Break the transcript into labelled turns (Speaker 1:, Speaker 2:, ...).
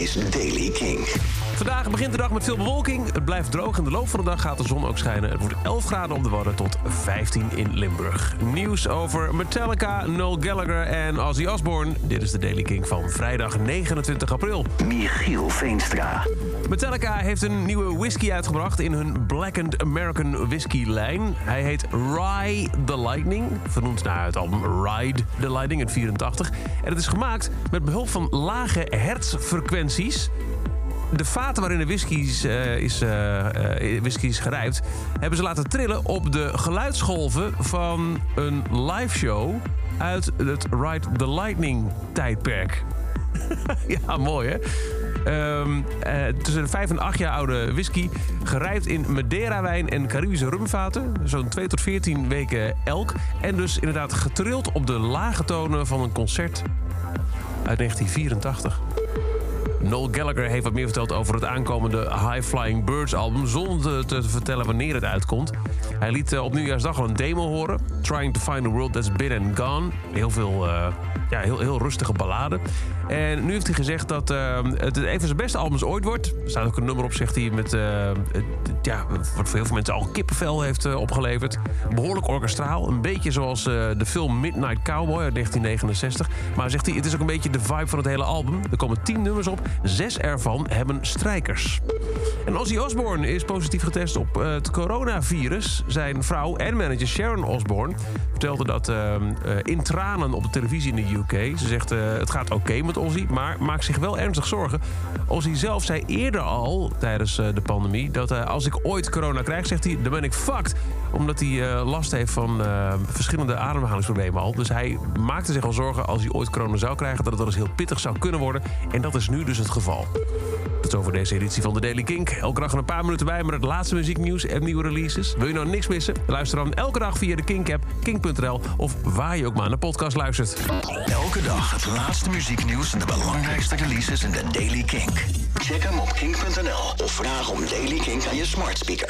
Speaker 1: is Daily King.
Speaker 2: Vandaag begint de dag met veel bewolking. Het blijft droog. In de loop van de dag gaat de zon ook schijnen. Het wordt 11 graden op de Wadden tot 15 in Limburg. Nieuws over Metallica, Noel Gallagher en Ozzy Osbourne. Dit is de Daily King van vrijdag 29 april.
Speaker 1: Michiel Veenstra.
Speaker 2: Metallica heeft een nieuwe whisky uitgebracht in hun Blackened American Whisky lijn. Hij heet Ride the Lightning, vernoemd naar het album Ride the Lightning in 84. En het is gemaakt met behulp van lage hertzfrequenties. De vaten waarin de whiskies, uh, is, uh, uh, whisky is gerijpt... hebben ze laten trillen op de geluidsgolven van een live show... uit het Ride the Lightning tijdperk. ja, mooi hè? Um, uh, tussen de 5 en 8 jaar oude whisky. Gerijpt in Madeira-wijn en Caribische rumvaten. Zo'n 2 tot 14 weken elk. En dus inderdaad getrild op de lage tonen van een concert uit 1984. Noel Gallagher heeft wat meer verteld over het aankomende High Flying Birds album... zonder te vertellen wanneer het uitkomt. Hij liet op nieuwjaarsdag al een demo horen. Trying to find a world that's been and gone. Heel veel, uh, ja, heel, heel rustige balladen. En nu heeft hij gezegd dat uh, het een van zijn beste albums ooit wordt. Er staat ook een nummer op, zegt hij, met, ja, wat voor heel veel mensen al kippenvel heeft opgeleverd. Behoorlijk orkestraal. Een beetje zoals de film Midnight Cowboy uit 1969. Maar zegt hij, het is ook een beetje de vibe van het hele album. Er komen tien nummers op. Zes ervan hebben strijkers. En Ozzy Osbourne is positief getest op het coronavirus. Zijn vrouw en manager Sharon Osbourne vertelde dat in tranen op de televisie in de UK. Ze zegt, het gaat oké met Ozzy, maar maakt zich wel ernstig zorgen. Ozzy zelf zei eerder al, tijdens de pandemie... dat uh, als ik ooit corona krijg, zegt hij, dan ben ik fucked. Omdat hij uh, last heeft van uh, verschillende ademhalingsproblemen al. Dus hij maakte zich al zorgen als hij ooit corona zou krijgen... dat het wel eens heel pittig zou kunnen worden. En dat is nu dus het geval. Tot over deze editie van de Daily Kink. Elke dag een paar minuten bij met het laatste muzieknieuws en nieuwe releases. Wil je nou niks missen? Luister dan elke dag via de Kink-app, kink.nl... of waar je ook maar naar podcast luistert.
Speaker 1: Elke dag het laatste muzieknieuws en de belangrijkste releases in de Daily Kink. Check hem op kink.nl of vraag om Daily Kink aan je smart speaker.